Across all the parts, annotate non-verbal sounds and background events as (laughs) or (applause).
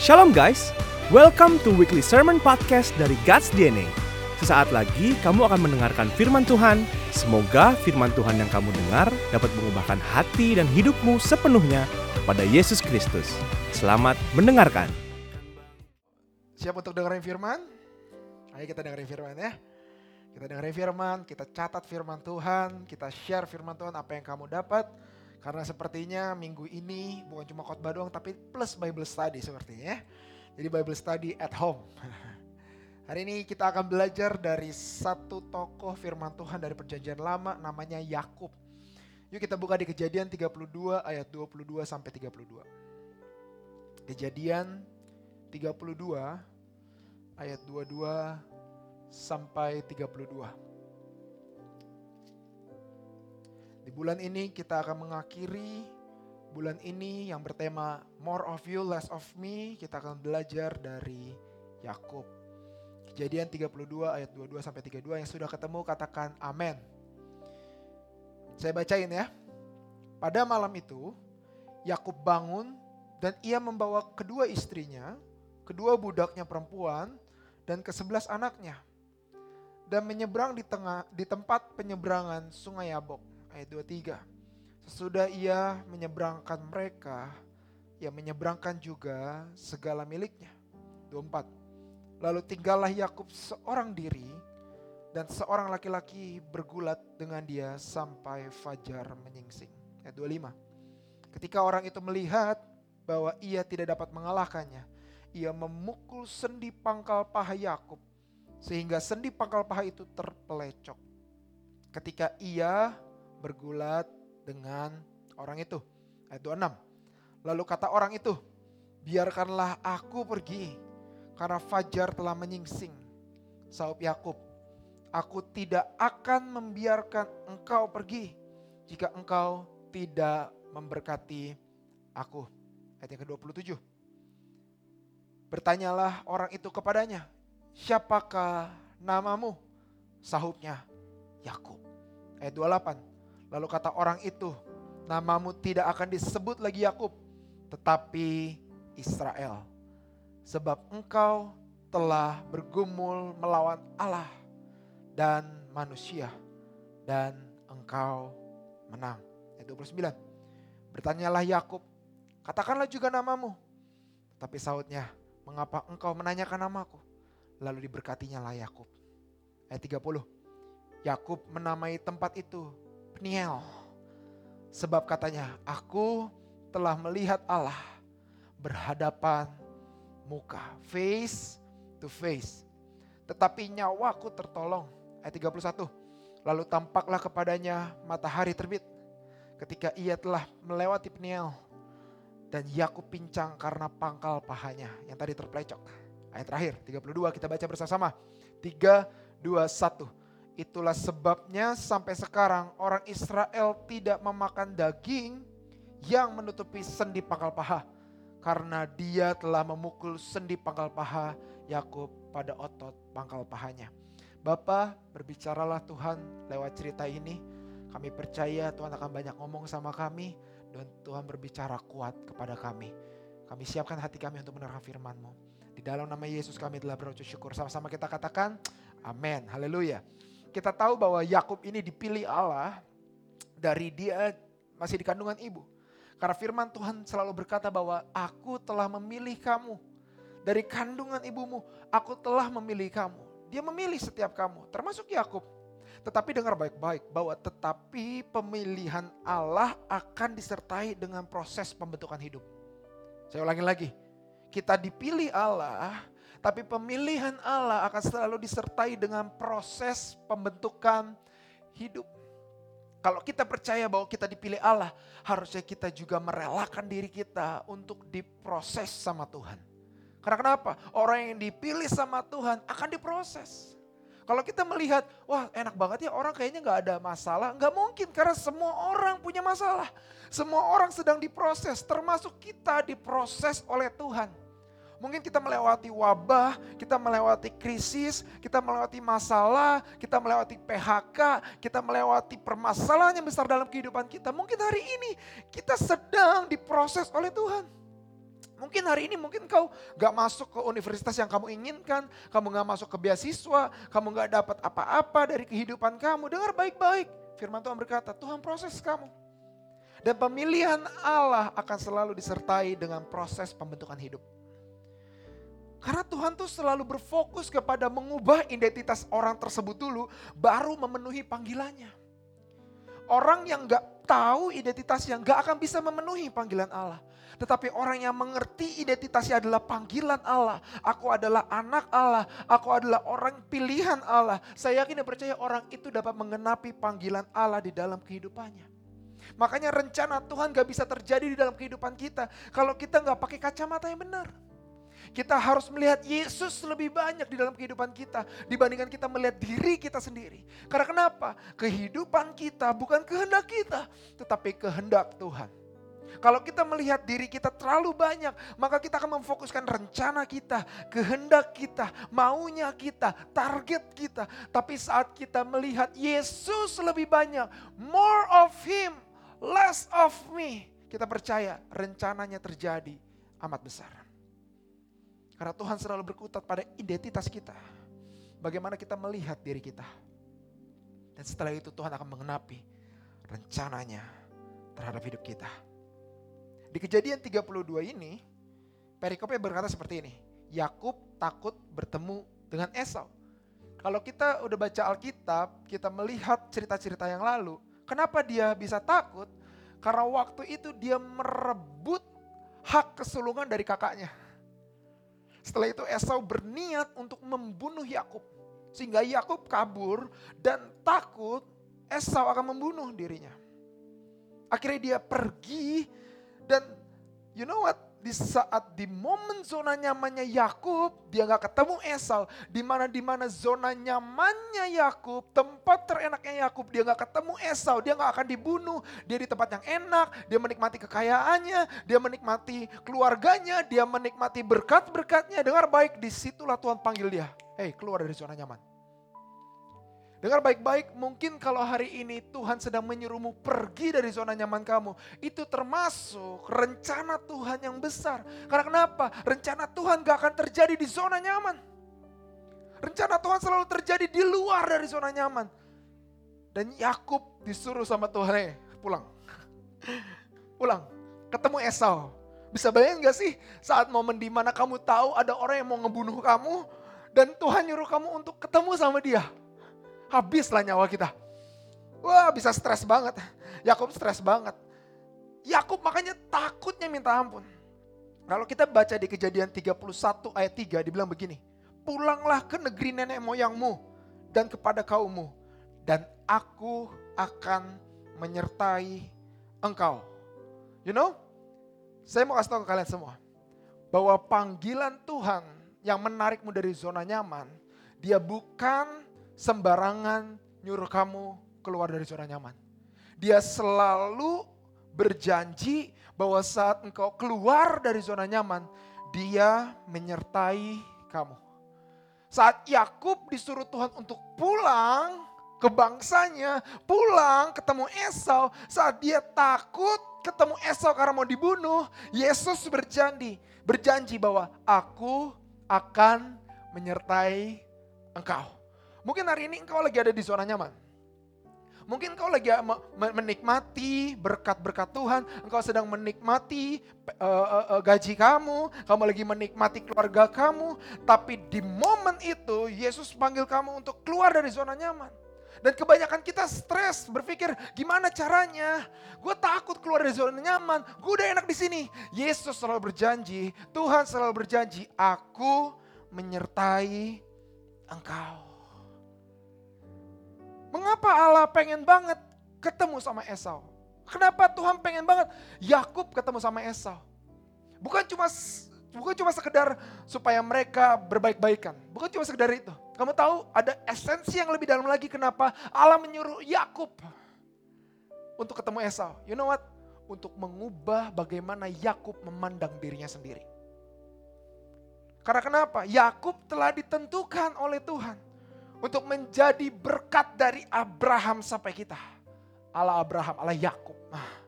Shalom guys, welcome to weekly sermon podcast dari God's DNA. Sesaat lagi kamu akan mendengarkan firman Tuhan. Semoga firman Tuhan yang kamu dengar dapat mengubahkan hati dan hidupmu sepenuhnya kepada Yesus Kristus. Selamat mendengarkan. Siap untuk dengerin firman? Ayo kita dengerin firman ya. Kita dengerin firman, kita catat firman Tuhan, kita share firman Tuhan apa yang kamu dapat. Karena sepertinya minggu ini bukan cuma khotbah doang tapi plus Bible study sepertinya ya. Jadi Bible study at home. (laughs) Hari ini kita akan belajar dari satu tokoh firman Tuhan dari perjanjian lama namanya Yakub. Yuk kita buka di kejadian 32 ayat 22 sampai 32. Kejadian 32 ayat 22 sampai 32. Di bulan ini kita akan mengakhiri bulan ini yang bertema More of You, Less of Me. Kita akan belajar dari Yakub. Kejadian 32 ayat 22 sampai 32 yang sudah ketemu katakan amin. Saya bacain ya. Pada malam itu Yakub bangun dan ia membawa kedua istrinya, kedua budaknya perempuan dan kesebelas anaknya dan menyeberang di tengah di tempat penyeberangan Sungai Yabok ayat 23. Sesudah ia menyeberangkan mereka, ia menyeberangkan juga segala miliknya. 24. Lalu tinggallah Yakub seorang diri dan seorang laki-laki bergulat dengan dia sampai fajar menyingsing. Ayat 25. Ketika orang itu melihat bahwa ia tidak dapat mengalahkannya, ia memukul sendi pangkal paha Yakub sehingga sendi pangkal paha itu terpelecok. Ketika ia bergulat dengan orang itu. Ayat 26. Lalu kata orang itu, biarkanlah aku pergi karena fajar telah menyingsing. Saub Yakub, aku tidak akan membiarkan engkau pergi jika engkau tidak memberkati aku. Ayat yang ke-27. Bertanyalah orang itu kepadanya, siapakah namamu? Sahutnya, Yakub. Ayat 28. Lalu kata orang itu, namamu tidak akan disebut lagi Yakub, tetapi Israel. Sebab engkau telah bergumul melawan Allah dan manusia dan engkau menang. Ayat 29. Bertanyalah Yakub, katakanlah juga namamu. Tapi sautnya, mengapa engkau menanyakan namaku? Lalu diberkatinya lah Yakub. Ayat 30. Yakub menamai tempat itu Peniel. Sebab katanya, aku telah melihat Allah berhadapan muka, face to face. Tetapi nyawaku tertolong. Ayat 31. Lalu tampaklah kepadanya matahari terbit ketika ia telah melewati Peniel. Dan Yakub pincang karena pangkal pahanya yang tadi terpelecok. Ayat terakhir 32 kita baca bersama-sama. 3, 2, 1. Itulah sebabnya sampai sekarang orang Israel tidak memakan daging yang menutupi sendi pangkal paha. Karena dia telah memukul sendi pangkal paha Yakub pada otot pangkal pahanya. Bapak berbicaralah Tuhan lewat cerita ini. Kami percaya Tuhan akan banyak ngomong sama kami dan Tuhan berbicara kuat kepada kami. Kami siapkan hati kami untuk menerima firman-Mu. Di dalam nama Yesus kami telah berucap syukur. Sama-sama kita katakan, amin. Haleluya kita tahu bahwa Yakub ini dipilih Allah dari dia masih di kandungan ibu. Karena firman Tuhan selalu berkata bahwa aku telah memilih kamu dari kandungan ibumu, aku telah memilih kamu. Dia memilih setiap kamu, termasuk Yakub. Tetapi dengar baik-baik bahwa tetapi pemilihan Allah akan disertai dengan proses pembentukan hidup. Saya ulangi lagi. Kita dipilih Allah tapi pemilihan Allah akan selalu disertai dengan proses pembentukan hidup. Kalau kita percaya bahwa kita dipilih Allah, harusnya kita juga merelakan diri kita untuk diproses sama Tuhan. Karena kenapa? Orang yang dipilih sama Tuhan akan diproses. Kalau kita melihat, wah enak banget ya orang kayaknya gak ada masalah. Gak mungkin karena semua orang punya masalah. Semua orang sedang diproses, termasuk kita diproses oleh Tuhan. Mungkin kita melewati wabah, kita melewati krisis, kita melewati masalah, kita melewati PHK, kita melewati permasalahan yang besar dalam kehidupan kita. Mungkin hari ini kita sedang diproses oleh Tuhan. Mungkin hari ini mungkin kau gak masuk ke universitas yang kamu inginkan, kamu gak masuk ke beasiswa, kamu gak dapat apa-apa dari kehidupan kamu. Dengar baik-baik, firman Tuhan berkata, Tuhan proses kamu. Dan pemilihan Allah akan selalu disertai dengan proses pembentukan hidup. Karena Tuhan tuh selalu berfokus kepada mengubah identitas orang tersebut dulu, baru memenuhi panggilannya. Orang yang gak tahu identitas yang gak akan bisa memenuhi panggilan Allah. Tetapi orang yang mengerti identitasnya adalah panggilan Allah. Aku adalah anak Allah. Aku adalah orang pilihan Allah. Saya yakin dan percaya orang itu dapat mengenapi panggilan Allah di dalam kehidupannya. Makanya rencana Tuhan gak bisa terjadi di dalam kehidupan kita. Kalau kita gak pakai kacamata yang benar. Kita harus melihat Yesus lebih banyak di dalam kehidupan kita dibandingkan kita melihat diri kita sendiri. Karena kenapa? Kehidupan kita bukan kehendak kita, tetapi kehendak Tuhan. Kalau kita melihat diri kita terlalu banyak, maka kita akan memfokuskan rencana kita, kehendak kita, maunya kita, target kita. Tapi saat kita melihat Yesus lebih banyak, more of Him, less of me, kita percaya rencananya terjadi amat besar. Karena Tuhan selalu berkutat pada identitas kita. Bagaimana kita melihat diri kita. Dan setelah itu Tuhan akan mengenapi rencananya terhadap hidup kita. Di kejadian 32 ini, perikopnya berkata seperti ini. Yakub takut bertemu dengan Esau. Kalau kita udah baca Alkitab, kita melihat cerita-cerita yang lalu, kenapa dia bisa takut? Karena waktu itu dia merebut hak kesulungan dari kakaknya. Setelah itu Esau berniat untuk membunuh Yakub. Sehingga Yakub kabur dan takut Esau akan membunuh dirinya. Akhirnya dia pergi dan you know what? Di saat di momen zona nyamannya Yakub, dia nggak ketemu Esau. Di mana di mana zona nyamannya Yakub, tempat terenaknya Yakub, dia nggak ketemu Esau. Dia nggak akan dibunuh. Dia di tempat yang enak. Dia menikmati kekayaannya. Dia menikmati keluarganya. Dia menikmati berkat-berkatnya. Dengar baik, di situlah Tuhan panggil dia. Hei, keluar dari zona nyaman. Dengar baik-baik, mungkin kalau hari ini Tuhan sedang menyuruhmu pergi dari zona nyaman kamu. Itu termasuk rencana Tuhan yang besar. Karena kenapa? Rencana Tuhan gak akan terjadi di zona nyaman. Rencana Tuhan selalu terjadi di luar dari zona nyaman. Dan Yakub disuruh sama Tuhan, eh pulang. (laughs) pulang, ketemu Esau. Bisa bayangin gak sih saat momen di mana kamu tahu ada orang yang mau ngebunuh kamu. Dan Tuhan nyuruh kamu untuk ketemu sama dia habislah nyawa kita. Wah bisa stres banget. Yakub stres banget. Yakub makanya takutnya minta ampun. Kalau kita baca di kejadian 31 ayat 3 dibilang begini. Pulanglah ke negeri nenek moyangmu dan kepada kaummu. Dan aku akan menyertai engkau. You know, saya mau kasih tahu ke kalian semua. Bahwa panggilan Tuhan yang menarikmu dari zona nyaman. Dia bukan sembarangan nyuruh kamu keluar dari zona nyaman. Dia selalu berjanji bahwa saat engkau keluar dari zona nyaman, dia menyertai kamu. Saat Yakub disuruh Tuhan untuk pulang ke bangsanya, pulang ketemu Esau, saat dia takut ketemu Esau karena mau dibunuh, Yesus berjanji, berjanji bahwa aku akan menyertai engkau. Mungkin hari ini engkau lagi ada di zona nyaman. Mungkin engkau lagi menikmati berkat-berkat Tuhan, engkau sedang menikmati uh, uh, uh, gaji kamu, kamu lagi menikmati keluarga kamu, tapi di momen itu Yesus panggil kamu untuk keluar dari zona nyaman. Dan kebanyakan kita stres, berpikir gimana caranya? Gue takut keluar dari zona nyaman, gue udah enak di sini. Yesus selalu berjanji, Tuhan selalu berjanji, aku menyertai engkau. Mengapa Allah pengen banget ketemu sama Esau? Kenapa Tuhan pengen banget Yakub ketemu sama Esau? Bukan cuma bukan cuma sekedar supaya mereka berbaik-baikan. Bukan cuma sekedar itu. Kamu tahu ada esensi yang lebih dalam lagi kenapa Allah menyuruh Yakub untuk ketemu Esau. You know what? Untuk mengubah bagaimana Yakub memandang dirinya sendiri. Karena kenapa? Yakub telah ditentukan oleh Tuhan untuk menjadi berkat dari Abraham sampai kita. Allah Abraham, Allah Yakub. Nah,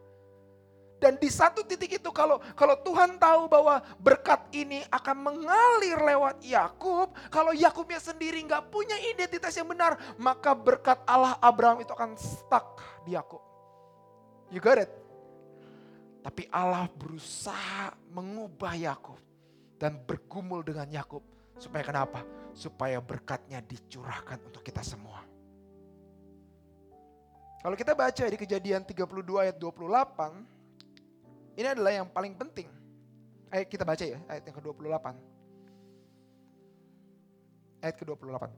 Dan di satu titik itu kalau kalau Tuhan tahu bahwa berkat ini akan mengalir lewat Yakub, kalau Yakubnya sendiri nggak punya identitas yang benar, maka berkat Allah Abraham itu akan stuck di Yakub. You got it? Tapi Allah berusaha mengubah Yakub dan bergumul dengan Yakub supaya kenapa? Supaya berkatnya dicurahkan untuk kita semua. Kalau kita baca di kejadian 32 ayat 28, ini adalah yang paling penting. Ayo kita baca ya, ayat yang ke-28. Ayat ke-28.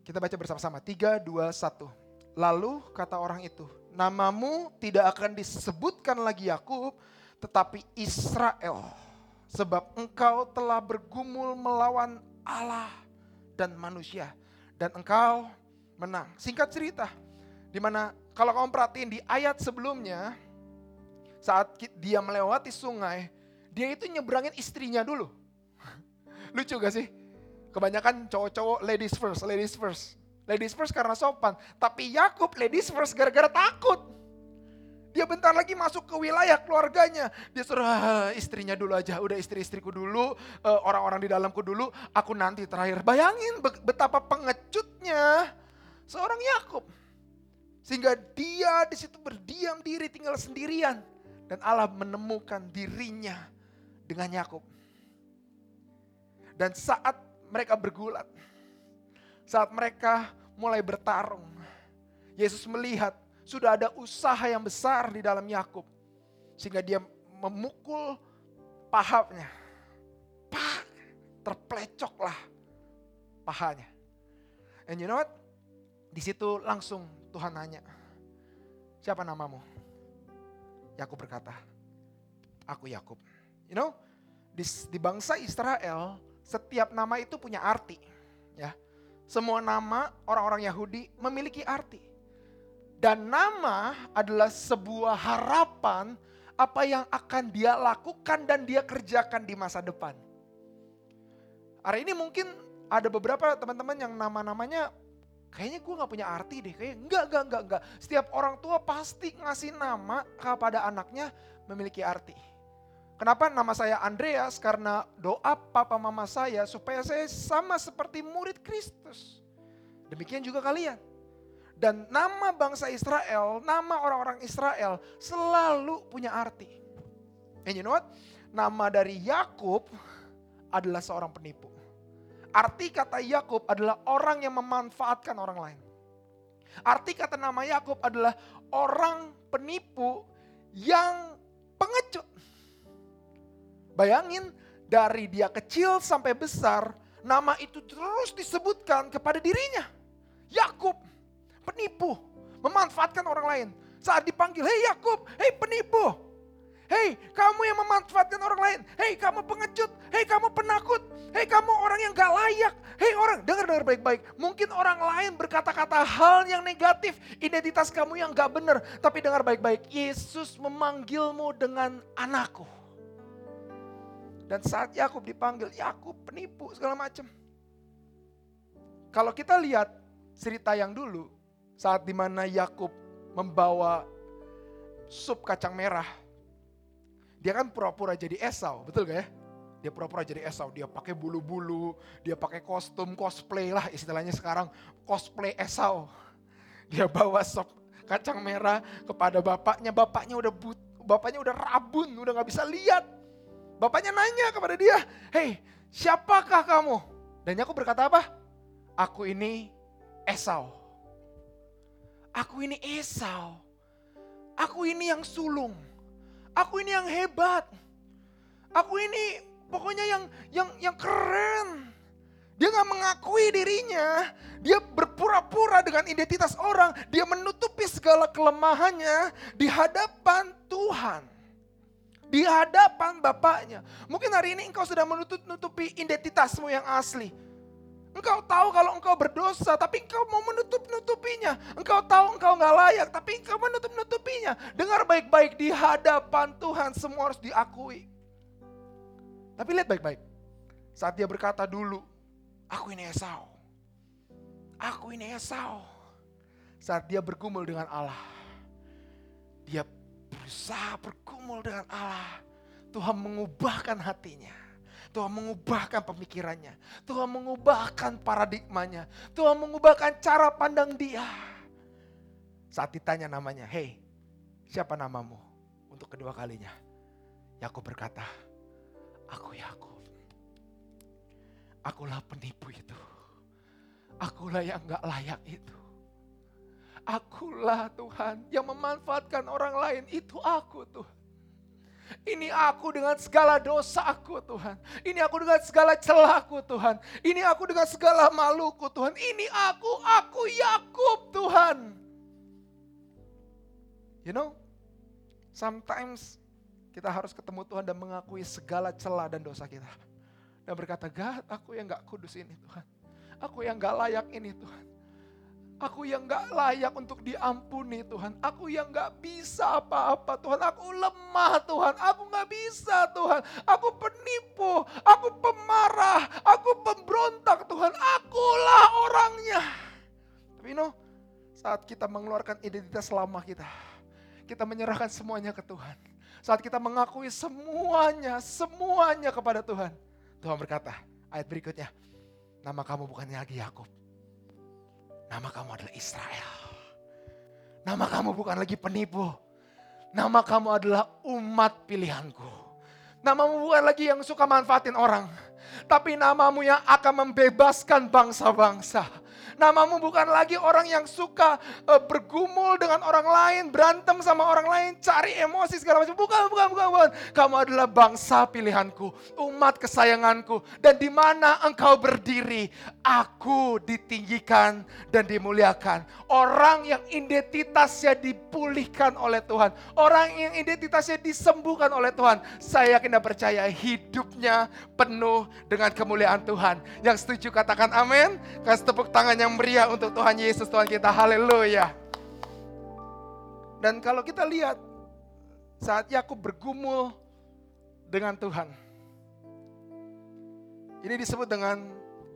Kita baca bersama-sama. 3, 2, 1. Lalu kata orang itu, namamu tidak akan disebutkan lagi Yakub, tetapi Israel. Sebab engkau telah bergumul melawan Allah dan manusia. Dan engkau menang. Singkat cerita, di mana kalau kamu perhatiin di ayat sebelumnya, saat dia melewati sungai, dia itu nyebrangin istrinya dulu. (laughs) Lucu gak sih? Kebanyakan cowok-cowok ladies first, ladies first. Ladies first karena sopan. Tapi Yakub ladies first gara-gara takut. Dia bentar lagi masuk ke wilayah keluarganya. Dia suruh ah, istrinya dulu aja. Udah istri-istriku dulu, eh, orang-orang di dalamku dulu, aku nanti terakhir. Bayangin betapa pengecutnya seorang Yakub. Sehingga dia di situ berdiam diri tinggal sendirian. Dan Allah menemukan dirinya dengan Yakub. Dan saat mereka bergulat, saat mereka mulai bertarung, Yesus melihat sudah ada usaha yang besar di dalam Yakub. Sehingga dia memukul pahanya. Pak, terplecoklah pahanya. And you know what? Di situ langsung Tuhan nanya, siapa namamu? Yakub berkata, aku Yakub. You know, di, di bangsa Israel setiap nama itu punya arti. Ya, semua nama orang-orang Yahudi memiliki arti. Dan nama adalah sebuah harapan apa yang akan dia lakukan dan dia kerjakan di masa depan. Hari ini mungkin ada beberapa teman-teman yang nama-namanya kayaknya gue gak punya arti deh. Kayak enggak, enggak, enggak, enggak. Setiap orang tua pasti ngasih nama kepada anaknya memiliki arti. Kenapa nama saya Andreas? Karena doa papa mama saya supaya saya sama seperti murid Kristus. Demikian juga kalian. Dan nama bangsa Israel, nama orang-orang Israel selalu punya arti. And you know what? Nama dari Yakub adalah seorang penipu. Arti kata Yakub adalah orang yang memanfaatkan orang lain. Arti kata nama Yakub adalah orang penipu yang pengecut. Bayangin dari dia kecil sampai besar, nama itu terus disebutkan kepada dirinya. Yakub, penipu, memanfaatkan orang lain. Saat dipanggil, "Hei Yakub, hei penipu." Hei, kamu yang memanfaatkan orang lain. Hei, kamu pengecut. Hei, kamu penakut. Hei, kamu orang yang gak layak. Hei orang, dengar-dengar baik-baik. Mungkin orang lain berkata-kata hal yang negatif. Identitas kamu yang gak benar. Tapi dengar baik-baik. Yesus memanggilmu dengan anakku. Dan saat Yakub dipanggil, Yakub penipu segala macam. Kalau kita lihat cerita yang dulu, saat di mana Yakub membawa sup kacang merah dia kan pura-pura jadi Esau, betul gak ya? Dia pura-pura jadi Esau, dia pakai bulu-bulu, dia pakai kostum cosplay lah istilahnya sekarang cosplay Esau. Dia bawa sop kacang merah kepada bapaknya, bapaknya udah but, bapaknya udah rabun, udah nggak bisa lihat. Bapaknya nanya kepada dia, "Hei, siapakah kamu?" Dan aku berkata apa? Aku ini Esau. Aku ini Esau. Aku ini yang sulung. Aku ini yang hebat. Aku ini pokoknya yang yang yang keren. Dia nggak mengakui dirinya. Dia berpura-pura dengan identitas orang. Dia menutupi segala kelemahannya di hadapan Tuhan. Di hadapan Bapaknya. Mungkin hari ini engkau sudah menutupi identitasmu yang asli. Engkau tahu kalau engkau berdosa, tapi engkau mau menutup-nutupinya. Engkau tahu engkau nggak layak, tapi engkau menutup-nutupinya. Dengar baik-baik di hadapan Tuhan semua harus diakui. Tapi lihat baik-baik. Saat dia berkata dulu, aku ini Esau. Aku ini Esau. Saat dia bergumul dengan Allah, dia berusaha bergumul dengan Allah, Tuhan mengubahkan hatinya. Tuhan mengubahkan pemikirannya. Tuhan mengubahkan paradigmanya. Tuhan mengubahkan cara pandang dia. Saat ditanya namanya, hei siapa namamu? Untuk kedua kalinya. Yakub berkata, aku Yakub. Akulah penipu itu. Akulah yang gak layak itu. Akulah Tuhan yang memanfaatkan orang lain. Itu aku Tuhan. Ini aku dengan segala dosaku Tuhan. Ini aku dengan segala celahku Tuhan. Ini aku dengan segala maluku Tuhan. Ini aku, aku Yakub Tuhan. You know, sometimes kita harus ketemu Tuhan dan mengakui segala celah dan dosa kita. Dan berkata, God, aku yang gak kudus ini Tuhan. Aku yang gak layak ini Tuhan. Aku yang gak layak untuk diampuni Tuhan. Aku yang gak bisa apa-apa Tuhan. Aku lemah Tuhan. Aku gak bisa Tuhan. Aku penipu. Aku pemarah. Aku pemberontak Tuhan. Akulah orangnya. Tapi know, saat kita mengeluarkan identitas lama kita. Kita menyerahkan semuanya ke Tuhan. Saat kita mengakui semuanya, semuanya kepada Tuhan. Tuhan berkata, ayat berikutnya. Nama kamu bukannya lagi Yakub Nama kamu adalah Israel. Nama kamu bukan lagi penipu. Nama kamu adalah umat pilihanku. Namamu bukan lagi yang suka manfaatin orang. Tapi namamu yang akan membebaskan bangsa-bangsa. Namamu bukan lagi orang yang suka uh, bergumul dengan orang lain, berantem sama orang lain, cari emosi segala macam. Bukan, bukan, bukan, bukan. Kamu adalah bangsa pilihanku, umat kesayanganku. Dan di mana engkau berdiri, aku ditinggikan dan dimuliakan. Orang yang identitasnya dipulihkan oleh Tuhan. Orang yang identitasnya disembuhkan oleh Tuhan. Saya yakin dan percaya hidupnya penuh dengan kemuliaan Tuhan. Yang setuju katakan amin. Kasih tepuk tangan yang meriah untuk Tuhan Yesus Tuhan kita. Haleluya. Dan kalau kita lihat saat Yakub bergumul dengan Tuhan. Ini disebut dengan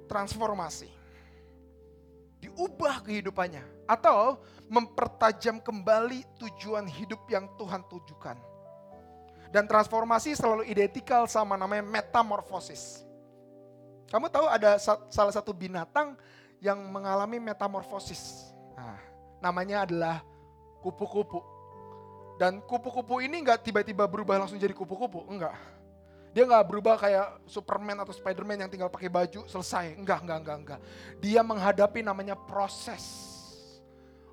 transformasi. Diubah kehidupannya atau mempertajam kembali tujuan hidup yang Tuhan tujukan. Dan transformasi selalu identikal sama namanya metamorfosis. Kamu tahu ada salah satu binatang yang mengalami metamorfosis. Nah, namanya adalah kupu-kupu. Dan kupu-kupu ini nggak tiba-tiba berubah langsung jadi kupu-kupu, enggak. Dia nggak berubah kayak Superman atau Spiderman yang tinggal pakai baju selesai. Enggak, enggak, enggak, enggak. Dia menghadapi namanya proses.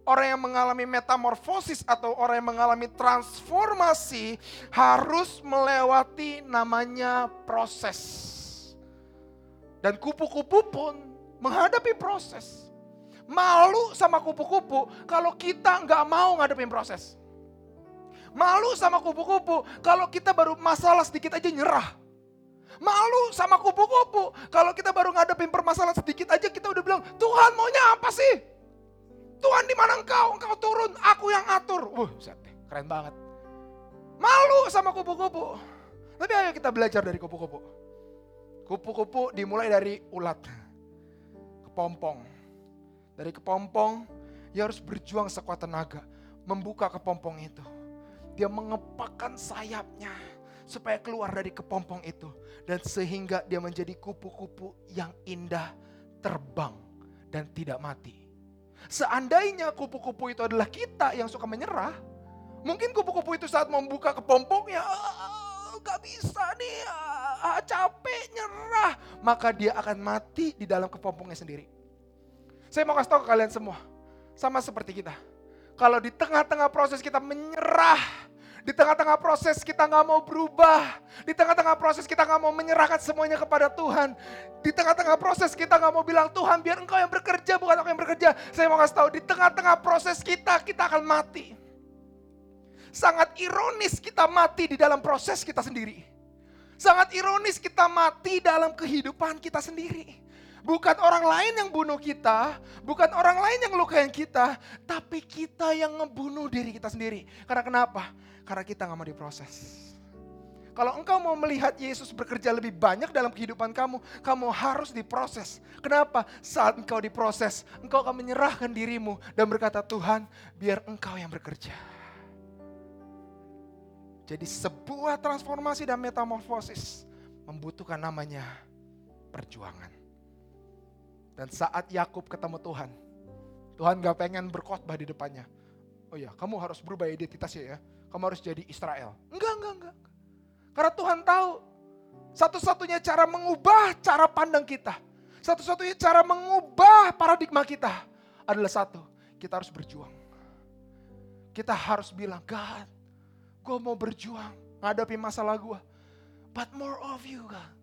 Orang yang mengalami metamorfosis atau orang yang mengalami transformasi harus melewati namanya proses. Dan kupu-kupu pun menghadapi proses. Malu sama kupu-kupu kalau kita nggak mau ngadepin proses. Malu sama kupu-kupu kalau kita baru masalah sedikit aja nyerah. Malu sama kupu-kupu kalau kita baru ngadepin permasalahan sedikit aja kita udah bilang, Tuhan maunya apa sih? Tuhan di mana engkau? Engkau turun, aku yang atur. Wuh, keren banget. Malu sama kupu-kupu. Tapi ayo kita belajar dari kupu-kupu. Kupu-kupu dimulai dari ulat kepompong. Dari kepompong, dia harus berjuang sekuat tenaga. Membuka kepompong itu. Dia mengepakkan sayapnya supaya keluar dari kepompong itu. Dan sehingga dia menjadi kupu-kupu yang indah terbang dan tidak mati. Seandainya kupu-kupu itu adalah kita yang suka menyerah, mungkin kupu-kupu itu saat membuka kepompongnya, ah, gak bisa nih, ah, capek, nyerah. Maka dia akan mati di dalam kepompongnya sendiri. Saya mau kasih tahu ke kalian semua. Sama seperti kita. Kalau di tengah-tengah proses kita menyerah, di tengah-tengah proses kita nggak mau berubah, di tengah-tengah proses kita nggak mau menyerahkan semuanya kepada Tuhan, di tengah-tengah proses kita nggak mau bilang Tuhan biar Engkau yang bekerja bukan aku yang bekerja. Saya mau kasih tahu di tengah-tengah proses kita kita akan mati. Sangat ironis kita mati di dalam proses kita sendiri. Sangat ironis kita mati dalam kehidupan kita sendiri. Bukan orang lain yang bunuh kita, bukan orang lain yang lukain kita, tapi kita yang ngebunuh diri kita sendiri. Karena kenapa? Karena kita nggak mau diproses. Kalau engkau mau melihat Yesus bekerja lebih banyak dalam kehidupan kamu, kamu harus diproses. Kenapa? Saat engkau diproses, engkau akan menyerahkan dirimu dan berkata, Tuhan, biar engkau yang bekerja. Jadi sebuah transformasi dan metamorfosis membutuhkan namanya perjuangan. Dan saat Yakub ketemu Tuhan, Tuhan gak pengen berkhotbah di depannya. Oh ya, kamu harus berubah identitasnya ya. Kamu harus jadi Israel. Enggak, enggak, enggak. Karena Tuhan tahu satu-satunya cara mengubah cara pandang kita. Satu-satunya cara mengubah paradigma kita adalah satu. Kita harus berjuang. Kita harus bilang, God, gue mau berjuang ngadapi masalah gue. But more of you God,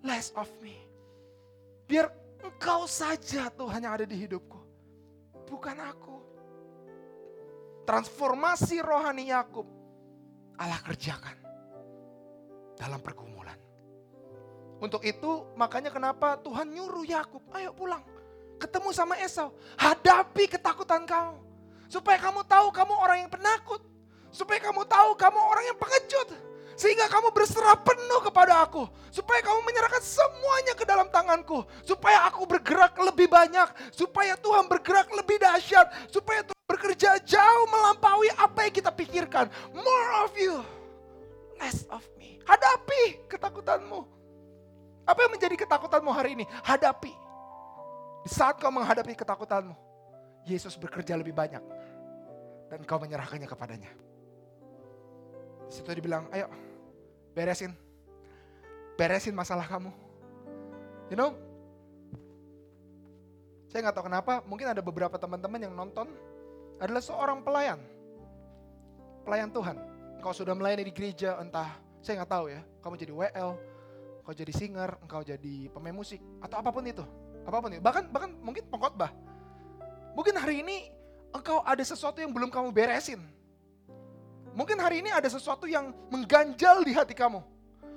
less of me. Biar engkau saja Tuhan yang ada di hidupku. Bukan aku. Transformasi rohani Yakub Allah kerjakan dalam pergumulan. Untuk itu makanya kenapa Tuhan nyuruh Yakub, ayo pulang. Ketemu sama Esau, hadapi ketakutan kamu. Supaya kamu tahu kamu orang yang penakut. Supaya kamu tahu kamu orang yang pengecut. Sehingga kamu berserah penuh kepada aku. Supaya kamu menyerahkan semuanya ke dalam tanganku. Supaya aku bergerak lebih banyak. Supaya Tuhan bergerak lebih dahsyat. Supaya Tuhan bekerja jauh melampaui apa yang kita pikirkan. More of you. Less of me. Hadapi ketakutanmu. Apa yang menjadi ketakutanmu hari ini? Hadapi. Di saat kau menghadapi ketakutanmu. Yesus bekerja lebih banyak. Dan kau menyerahkannya kepadanya. Di situ dibilang, ayo beresin. Beresin masalah kamu. You know, saya nggak tahu kenapa, mungkin ada beberapa teman-teman yang nonton adalah seorang pelayan. Pelayan Tuhan. Engkau sudah melayani di gereja, entah saya nggak tahu ya, kamu jadi WL, engkau jadi singer, engkau jadi pemain musik, atau apa pun itu. Apa pun itu. Bahkan bahkan mungkin pengkhotbah. Mungkin hari ini engkau ada sesuatu yang belum kamu beresin. Mungkin hari ini ada sesuatu yang mengganjal di hati kamu.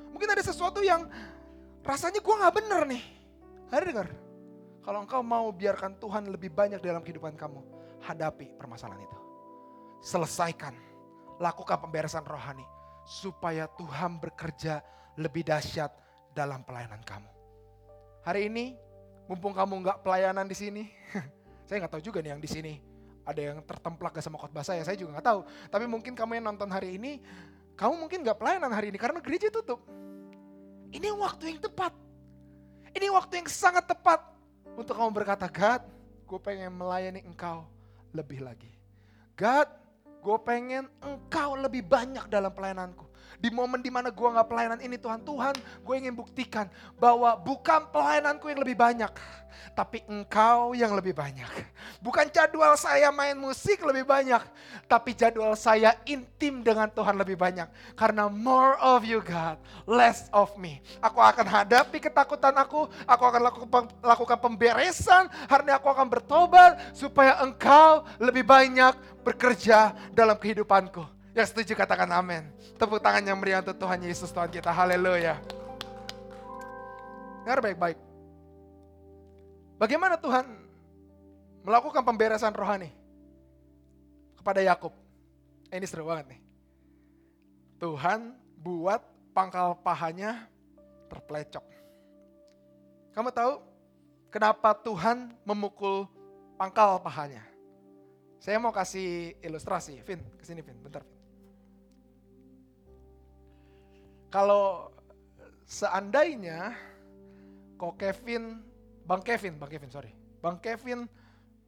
Mungkin ada sesuatu yang rasanya gue gak bener nih. Hari dengar, kalau engkau mau biarkan Tuhan lebih banyak dalam kehidupan kamu, hadapi permasalahan itu. Selesaikan, lakukan pemberesan rohani. Supaya Tuhan bekerja lebih dahsyat dalam pelayanan kamu. Hari ini, mumpung kamu nggak pelayanan di sini, (laughs) saya nggak tahu juga nih yang di sini ada yang tertemplak gak sama khotbah saya, saya juga nggak tahu. Tapi mungkin kamu yang nonton hari ini, kamu mungkin nggak pelayanan hari ini karena gereja tutup. Ini waktu yang tepat. Ini waktu yang sangat tepat untuk kamu berkata, God, gue pengen melayani engkau lebih lagi. God, gue pengen engkau lebih banyak dalam pelayananku. Di momen di mana gue gak pelayanan ini Tuhan, Tuhan gue ingin buktikan bahwa bukan pelayananku yang lebih banyak. Tapi engkau yang lebih banyak. Bukan jadwal saya main musik lebih banyak. Tapi jadwal saya intim dengan Tuhan lebih banyak. Karena more of you God, less of me. Aku akan hadapi ketakutan aku. Aku akan lakukan, pemberesan. Hari aku akan bertobat. Supaya engkau lebih banyak bekerja dalam kehidupanku. Yang setuju katakan amin. Tepuk tangan yang meriah untuk Tuhan Yesus Tuhan kita. Haleluya. Dengar baik-baik. Bagaimana Tuhan melakukan pemberesan rohani kepada Yakub? Eh, ini seru banget nih. Tuhan buat pangkal pahanya terplecok. Kamu tahu kenapa Tuhan memukul pangkal pahanya? Saya mau kasih ilustrasi, Vin, ke sini Vin, bentar. Vin. Kalau seandainya kok Kevin, Bang Kevin, Bang Kevin sorry, Bang Kevin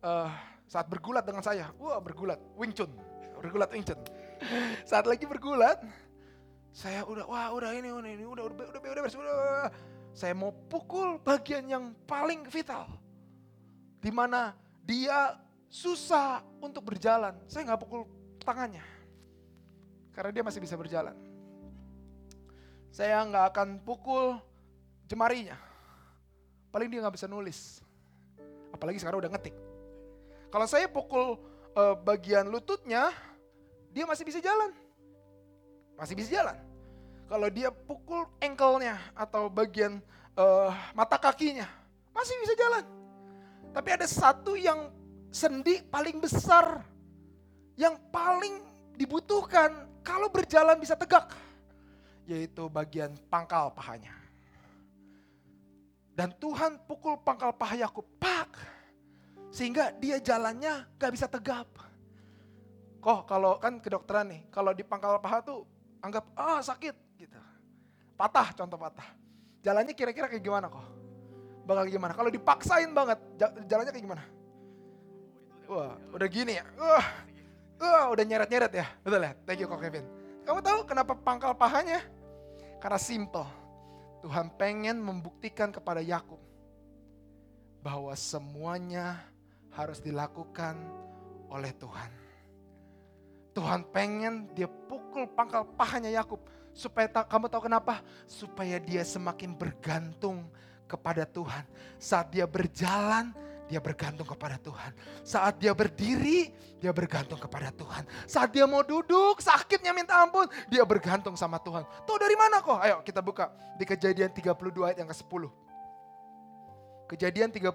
uh, saat bergulat dengan saya, wah bergulat, Wing Chun, bergulat Wing Chun. saat lagi bergulat, saya udah, wah udah ini, udah ini, udah, udah, udah, udah, udah, udah, saya mau pukul bagian yang paling vital, di mana dia susah untuk berjalan. Saya nggak pukul tangannya, karena dia masih bisa berjalan saya nggak akan pukul jemarinya. Paling dia nggak bisa nulis. Apalagi sekarang udah ngetik. Kalau saya pukul uh, bagian lututnya, dia masih bisa jalan. Masih bisa jalan. Kalau dia pukul engkelnya atau bagian uh, mata kakinya, masih bisa jalan. Tapi ada satu yang sendi paling besar, yang paling dibutuhkan kalau berjalan bisa tegak yaitu bagian pangkal pahanya. Dan Tuhan pukul pangkal paha Yakub, pak, sehingga dia jalannya gak bisa tegap. Kok kalau kan kedokteran nih, kalau di pangkal paha tuh anggap ah sakit gitu. Patah contoh patah. Jalannya kira-kira kayak gimana kok? Bakal gimana? Kalau dipaksain banget, jalannya kayak gimana? Wah, udah gini ya. Wah, wah udah nyeret-nyeret ya. Betul ya? Thank you kok Kevin. Kamu tahu kenapa pangkal pahanya? Karena simple. Tuhan pengen membuktikan kepada Yakub bahwa semuanya harus dilakukan oleh Tuhan. Tuhan pengen dia pukul pangkal pahanya Yakub supaya ta kamu tahu kenapa? Supaya dia semakin bergantung kepada Tuhan. Saat dia berjalan, dia bergantung kepada Tuhan. Saat dia berdiri, dia bergantung kepada Tuhan. Saat dia mau duduk, sakitnya minta ampun, dia bergantung sama Tuhan. Tuh dari mana kok? Ayo kita buka di kejadian 32 ayat yang ke-10. Kejadian 32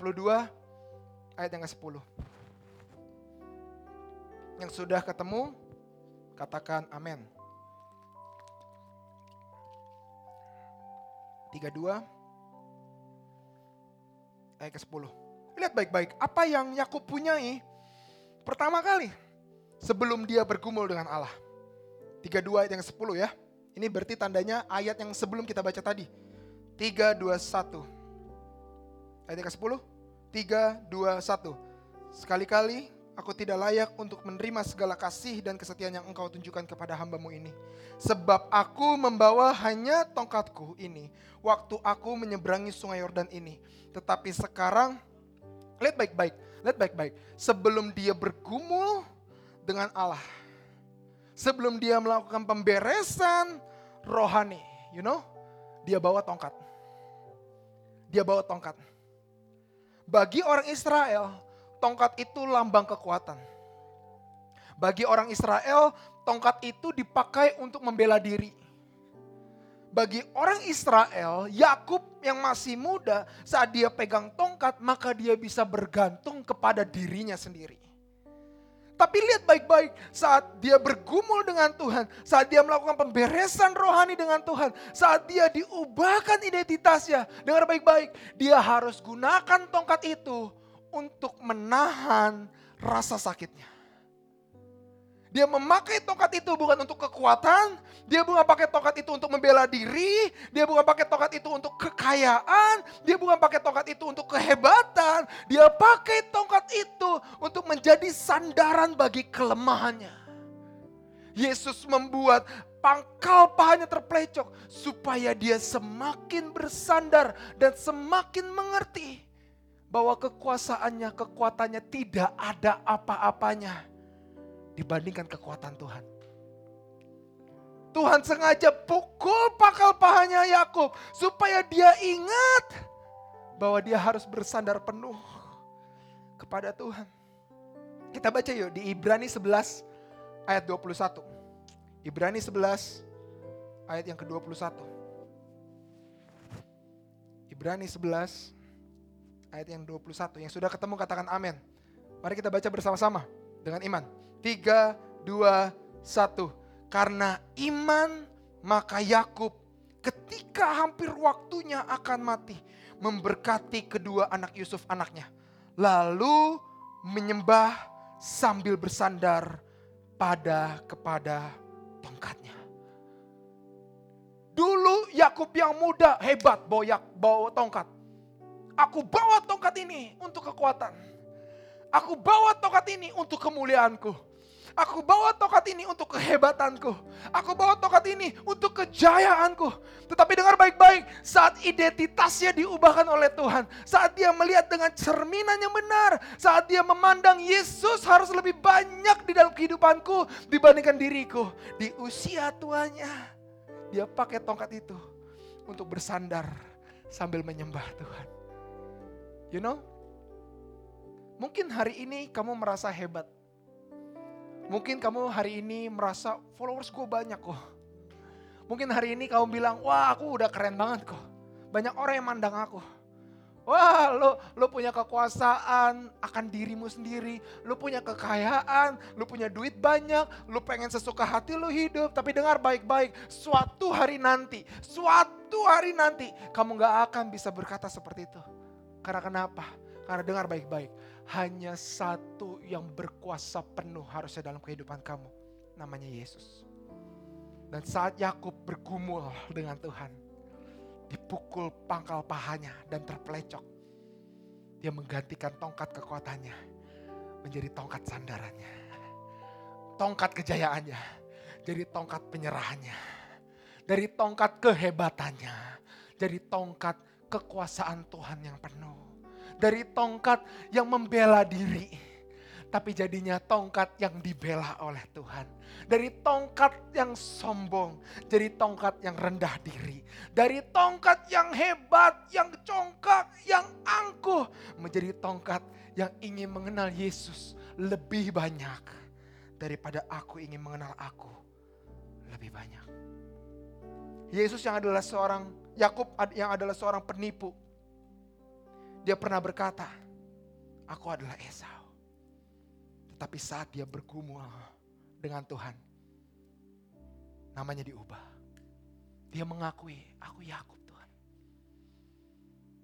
ayat yang ke-10. Yang sudah ketemu, katakan amin. 32 ayat ke-10. Lihat baik-baik, apa yang Yakub punyai pertama kali sebelum dia bergumul dengan Allah. 32 ayat yang 10 ya. Ini berarti tandanya ayat yang sebelum kita baca tadi. 3, 2, 1. Ayat yang ke-10. 3, 2, 1. Sekali-kali aku tidak layak untuk menerima segala kasih dan kesetiaan yang engkau tunjukkan kepada hambamu ini. Sebab aku membawa hanya tongkatku ini waktu aku menyeberangi sungai Yordan ini. Tetapi sekarang Lihat baik-baik, lihat baik-baik. Sebelum dia bergumul dengan Allah. Sebelum dia melakukan pemberesan rohani, you know, dia bawa tongkat. Dia bawa tongkat. Bagi orang Israel, tongkat itu lambang kekuatan. Bagi orang Israel, tongkat itu dipakai untuk membela diri bagi orang Israel, Yakub yang masih muda, saat dia pegang tongkat, maka dia bisa bergantung kepada dirinya sendiri. Tapi lihat baik-baik, saat dia bergumul dengan Tuhan, saat dia melakukan pemberesan rohani dengan Tuhan, saat dia diubahkan identitasnya, dengar baik-baik, dia harus gunakan tongkat itu untuk menahan rasa sakitnya. Dia memakai tongkat itu bukan untuk kekuatan, dia bukan pakai tongkat itu untuk membela diri, dia bukan pakai tongkat itu untuk kekayaan, dia bukan pakai tongkat itu untuk kehebatan, dia pakai tongkat itu untuk menjadi sandaran bagi kelemahannya. Yesus membuat pangkal pahanya terplecok supaya dia semakin bersandar dan semakin mengerti bahwa kekuasaannya, kekuatannya tidak ada apa-apanya dibandingkan kekuatan Tuhan. Tuhan sengaja pukul pakal pahanya Yakub supaya dia ingat bahwa dia harus bersandar penuh kepada Tuhan. Kita baca yuk di Ibrani 11 ayat 21. Ibrani 11 ayat yang ke-21. Ibrani 11 ayat yang 21. Yang sudah ketemu katakan amin. Mari kita baca bersama-sama dengan iman. Tiga, dua, satu. Karena iman maka Yakub ketika hampir waktunya akan mati memberkati kedua anak Yusuf anaknya. Lalu menyembah sambil bersandar pada kepada tongkatnya. Dulu Yakub yang muda hebat boyak bawa tongkat. Aku bawa tongkat ini untuk kekuatan. Aku bawa tongkat ini untuk kemuliaanku. Aku bawa tokat ini untuk kehebatanku. Aku bawa tokat ini untuk kejayaanku. Tetapi dengar baik-baik, saat identitasnya diubahkan oleh Tuhan, saat dia melihat dengan cerminan yang benar, saat dia memandang Yesus harus lebih banyak di dalam kehidupanku dibandingkan diriku. Di usia tuanya, dia pakai tongkat itu untuk bersandar sambil menyembah Tuhan. You know, mungkin hari ini kamu merasa hebat Mungkin kamu hari ini merasa followers gue banyak kok. Mungkin hari ini kamu bilang, wah aku udah keren banget kok. Banyak orang yang mandang aku. Wah lo, lo punya kekuasaan akan dirimu sendiri. Lo punya kekayaan, lo punya duit banyak, lo pengen sesuka hati lo hidup. Tapi dengar baik-baik, suatu hari nanti, suatu hari nanti kamu gak akan bisa berkata seperti itu. Karena kenapa? Karena dengar baik-baik, hanya satu yang berkuasa penuh harusnya dalam kehidupan kamu. Namanya Yesus. Dan saat Yakub bergumul dengan Tuhan, dipukul pangkal pahanya dan terpelecok. Dia menggantikan tongkat kekuatannya menjadi tongkat sandarannya. Tongkat kejayaannya jadi tongkat penyerahannya. Dari tongkat kehebatannya jadi tongkat kekuasaan Tuhan yang penuh. Dari tongkat yang membela diri tapi jadinya tongkat yang dibela oleh Tuhan. Dari tongkat yang sombong, jadi tongkat yang rendah diri. Dari tongkat yang hebat, yang congkak, yang angkuh, menjadi tongkat yang ingin mengenal Yesus lebih banyak daripada aku ingin mengenal aku lebih banyak. Yesus yang adalah seorang Yakub yang adalah seorang penipu. Dia pernah berkata, "Aku adalah Esau." Tapi saat dia bergumul dengan Tuhan, namanya diubah. Dia mengakui, aku Yakub Tuhan.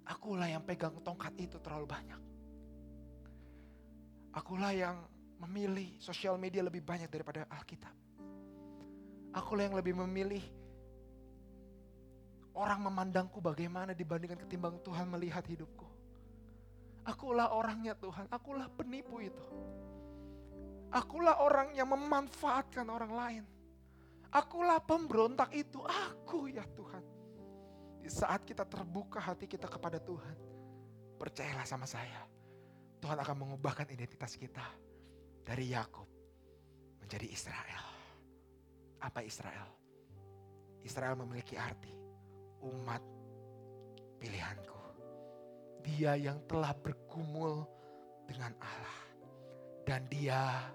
Akulah yang pegang tongkat itu terlalu banyak. Akulah yang memilih sosial media lebih banyak daripada Alkitab. Akulah yang lebih memilih orang memandangku bagaimana dibandingkan ketimbang Tuhan melihat hidupku. Akulah orangnya Tuhan, akulah penipu itu. Akulah orang yang memanfaatkan orang lain. Akulah pemberontak itu, aku ya Tuhan. Di saat kita terbuka hati kita kepada Tuhan, percayalah sama saya, Tuhan akan mengubahkan identitas kita dari Yakub menjadi Israel. Apa Israel? Israel memiliki arti umat pilihanku. Dia yang telah bergumul dengan Allah dan dia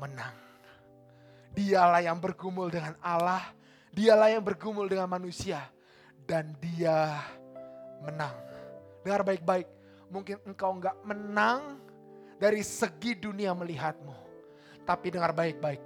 menang. Dialah yang bergumul dengan Allah, dialah yang bergumul dengan manusia, dan dia menang. Dengar baik-baik, mungkin engkau enggak menang dari segi dunia melihatmu. Tapi dengar baik-baik,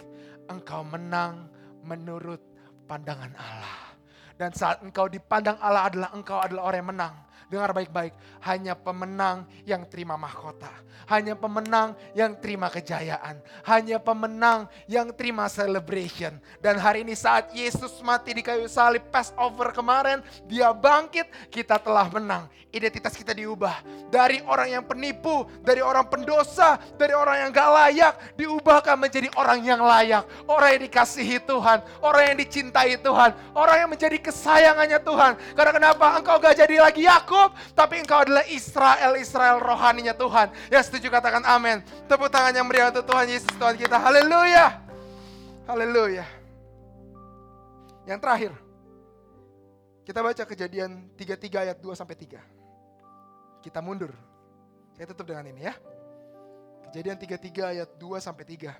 engkau menang menurut pandangan Allah. Dan saat engkau dipandang Allah adalah engkau adalah orang yang menang. Dengar baik-baik, hanya pemenang yang terima mahkota. Hanya pemenang yang terima kejayaan. Hanya pemenang yang terima celebration. Dan hari ini saat Yesus mati di kayu salib Passover kemarin, dia bangkit, kita telah menang. Identitas kita diubah. Dari orang yang penipu, dari orang pendosa, dari orang yang gak layak, diubahkan menjadi orang yang layak. Orang yang dikasihi Tuhan, orang yang dicintai Tuhan, orang yang menjadi kesayangannya Tuhan. Karena kenapa? Engkau gak jadi lagi Yakub, tapi engkau adalah Israel, Israel rohaninya Tuhan. Ya setuju katakan amin. Tepuk tangan yang meriah untuk Tuhan Yesus Tuhan kita. Haleluya. Haleluya. Yang terakhir. Kita baca kejadian 33 ayat 2 sampai 3. Kita mundur. Saya tutup dengan ini ya. Kejadian 33 ayat 2 sampai 3.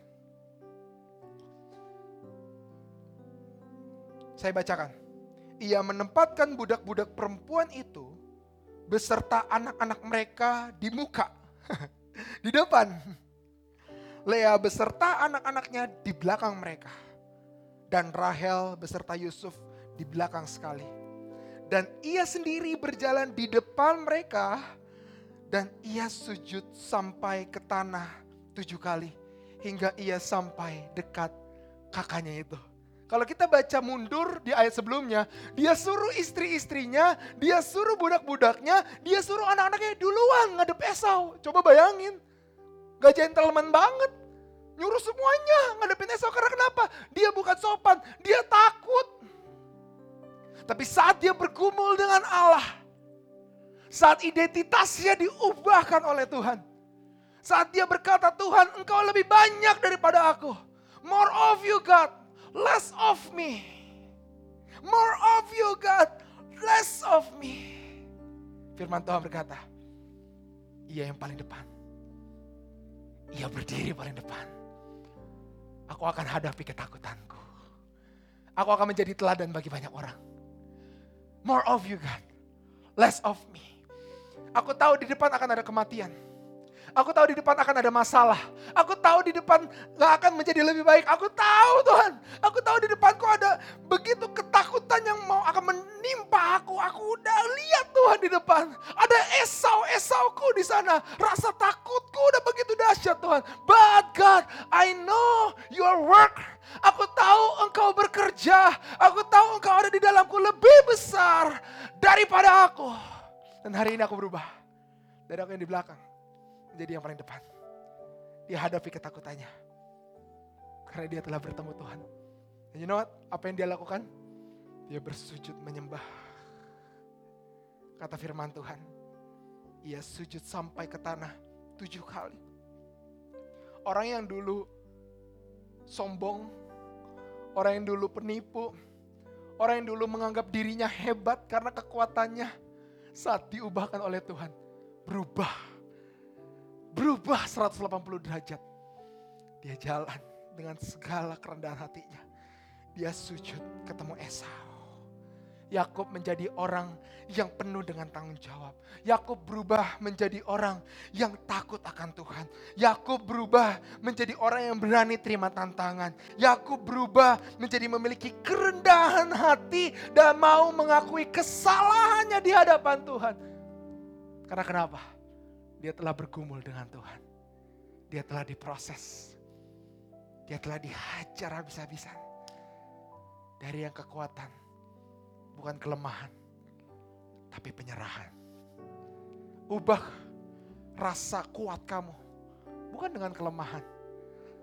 Saya bacakan. Ia menempatkan budak-budak perempuan itu beserta anak-anak mereka di muka, (laughs) di depan. Lea beserta anak-anaknya di belakang mereka. Dan Rahel beserta Yusuf di belakang sekali. Dan ia sendiri berjalan di depan mereka dan ia sujud sampai ke tanah tujuh kali. Hingga ia sampai dekat kakaknya itu. Kalau kita baca mundur di ayat sebelumnya, dia suruh istri-istrinya, dia suruh budak-budaknya, dia suruh anak-anaknya duluan ngadep Esau. Coba bayangin. Gak gentleman banget. Nyuruh semuanya ngadepin Esau karena kenapa? Dia bukan sopan, dia takut. Tapi saat dia bergumul dengan Allah, saat identitasnya diubahkan oleh Tuhan, saat dia berkata, Tuhan engkau lebih banyak daripada aku. More of you God less of me. More of you God, less of me. Firman Tuhan berkata, ia yang paling depan. Ia berdiri paling depan. Aku akan hadapi ketakutanku. Aku akan menjadi teladan bagi banyak orang. More of you God, less of me. Aku tahu di depan akan ada kematian. Aku tahu di depan akan ada masalah. Aku tahu di depan gak akan menjadi lebih baik. Aku tahu Tuhan. Aku tahu di depanku ada begitu ketakutan ketakutan yang mau akan menimpa aku. Aku udah lihat Tuhan di depan. Ada Esau-Esauku di sana. Rasa takutku udah begitu dahsyat Tuhan. But God, I know your work. Aku tahu engkau bekerja. Aku tahu engkau ada di dalamku lebih besar daripada aku. Dan hari ini aku berubah. Dari aku yang di belakang. Menjadi yang paling depan. Dia hadapi ketakutannya. Karena dia telah bertemu Tuhan. Dan you know what? Apa yang dia lakukan? Dia bersujud menyembah. Kata firman Tuhan. Ia sujud sampai ke tanah tujuh kali. Orang yang dulu sombong, orang yang dulu penipu, orang yang dulu menganggap dirinya hebat karena kekuatannya saat diubahkan oleh Tuhan, berubah. Berubah 180 derajat. Dia jalan dengan segala kerendahan hatinya. Dia sujud ketemu Esau. Yakub menjadi orang yang penuh dengan tanggung jawab. Yakub berubah menjadi orang yang takut akan Tuhan. Yakub berubah menjadi orang yang berani terima tantangan. Yakub berubah menjadi memiliki kerendahan hati dan mau mengakui kesalahannya di hadapan Tuhan. Karena kenapa? Dia telah bergumul dengan Tuhan. Dia telah diproses. Dia telah dihajar habis-habisan. Dari yang kekuatan, bukan kelemahan, tapi penyerahan. Ubah rasa kuat kamu, bukan dengan kelemahan,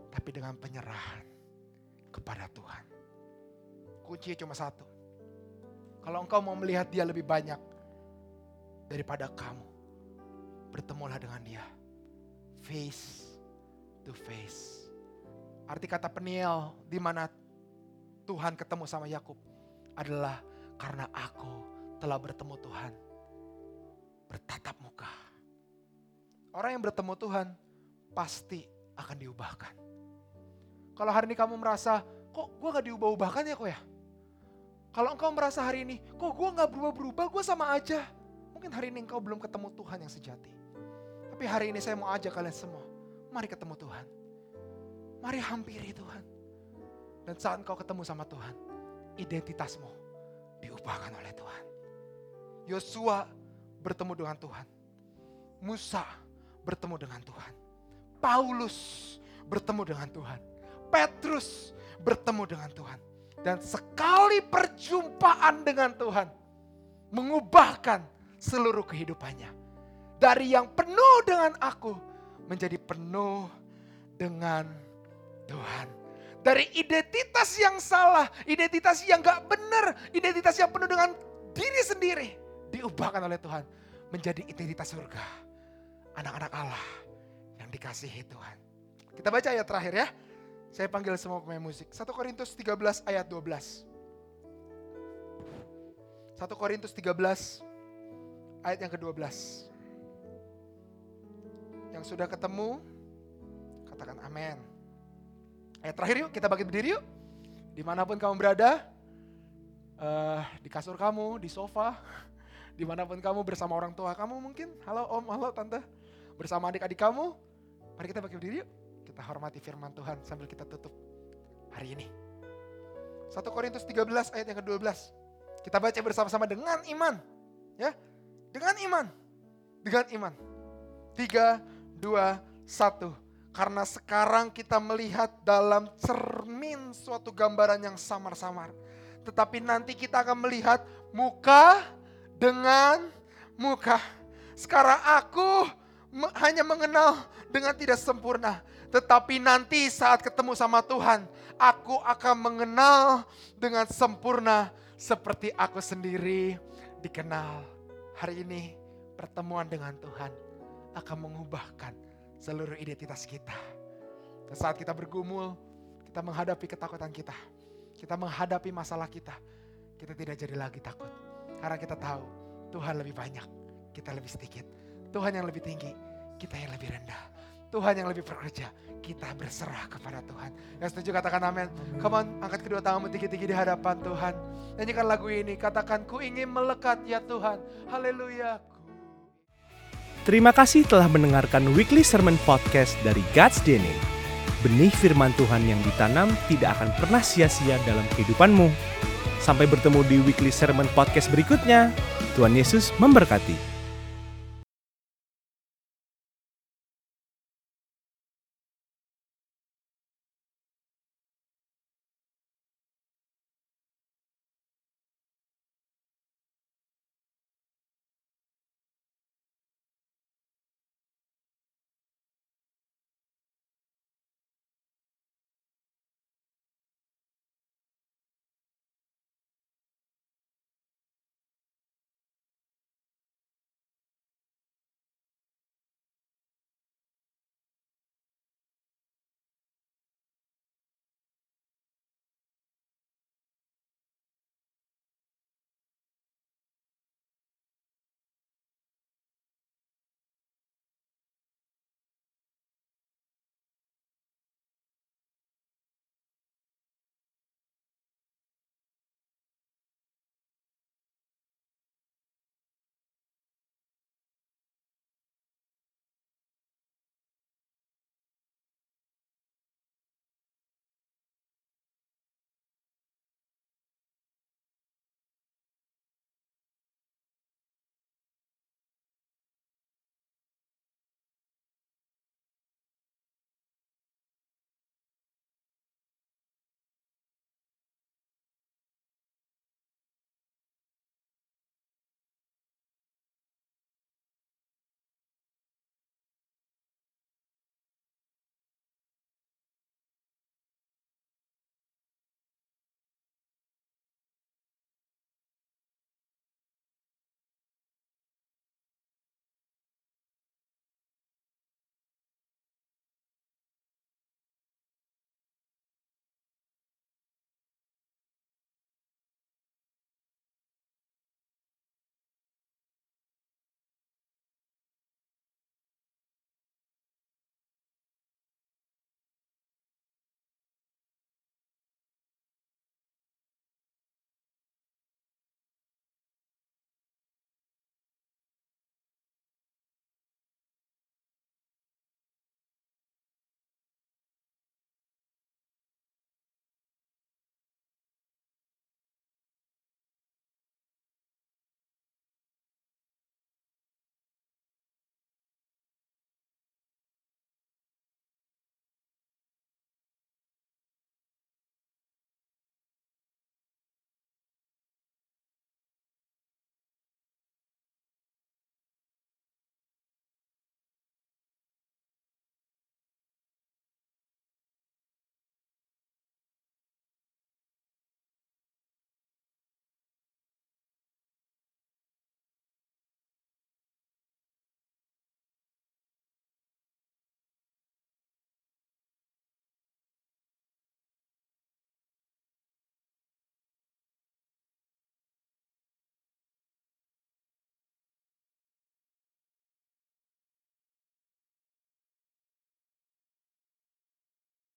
tapi dengan penyerahan kepada Tuhan. Kuncinya cuma satu. Kalau engkau mau melihat dia lebih banyak daripada kamu, bertemulah dengan dia. Face to face. Arti kata Peniel di mana Tuhan ketemu sama Yakub adalah karena aku telah bertemu Tuhan. Bertatap muka. Orang yang bertemu Tuhan pasti akan diubahkan. Kalau hari ini kamu merasa, kok gue gak diubah-ubahkan ya kok ya? Kalau engkau merasa hari ini, kok gue gak berubah-berubah, gue sama aja. Mungkin hari ini engkau belum ketemu Tuhan yang sejati. Tapi hari ini saya mau ajak kalian semua, mari ketemu Tuhan. Mari hampiri Tuhan. Dan saat engkau ketemu sama Tuhan, identitasmu diubahkan oleh Tuhan. Yosua bertemu dengan Tuhan. Musa bertemu dengan Tuhan. Paulus bertemu dengan Tuhan. Petrus bertemu dengan Tuhan. Dan sekali perjumpaan dengan Tuhan mengubahkan seluruh kehidupannya. Dari yang penuh dengan aku menjadi penuh dengan Tuhan. Dari identitas yang salah, identitas yang gak benar, identitas yang penuh dengan diri sendiri. Diubahkan oleh Tuhan menjadi identitas surga. Anak-anak Allah yang dikasihi Tuhan. Kita baca ayat terakhir ya. Saya panggil semua pemain musik. 1 Korintus 13 ayat 12. 1 Korintus 13 ayat yang ke-12. Yang sudah ketemu, katakan amin. Ayat terakhir yuk, kita bangkit berdiri yuk. Di mana pun kamu berada, uh, di kasur kamu, di sofa, (laughs) di mana pun kamu bersama orang tua kamu mungkin. Halo om, halo tante. Bersama adik-adik kamu, mari kita bangkit berdiri yuk. Kita hormati firman Tuhan sambil kita tutup hari ini. 1 Korintus 13 ayat yang ke-12. Kita baca bersama-sama dengan iman. Ya, dengan iman. Dengan iman. 3, 2, 1. Karena sekarang kita melihat dalam cermin suatu gambaran yang samar-samar. Tetapi nanti kita akan melihat muka dengan muka. Sekarang aku hanya mengenal dengan tidak sempurna. Tetapi nanti saat ketemu sama Tuhan, aku akan mengenal dengan sempurna seperti aku sendiri dikenal. Hari ini pertemuan dengan Tuhan akan mengubahkan seluruh identitas kita. Dan saat kita bergumul, kita menghadapi ketakutan kita. Kita menghadapi masalah kita. Kita tidak jadi lagi takut. Karena kita tahu Tuhan lebih banyak, kita lebih sedikit. Tuhan yang lebih tinggi, kita yang lebih rendah. Tuhan yang lebih bekerja, kita berserah kepada Tuhan. Yang setuju katakan amin. Come on, angkat kedua tanganmu tinggi-tinggi di hadapan Tuhan. Nyanyikan lagu ini, katakan ku ingin melekat ya Tuhan. Haleluya. Terima kasih telah mendengarkan Weekly Sermon Podcast dari God's DNA. Benih firman Tuhan yang ditanam tidak akan pernah sia-sia dalam kehidupanmu. Sampai bertemu di Weekly Sermon Podcast berikutnya. Tuhan Yesus memberkati.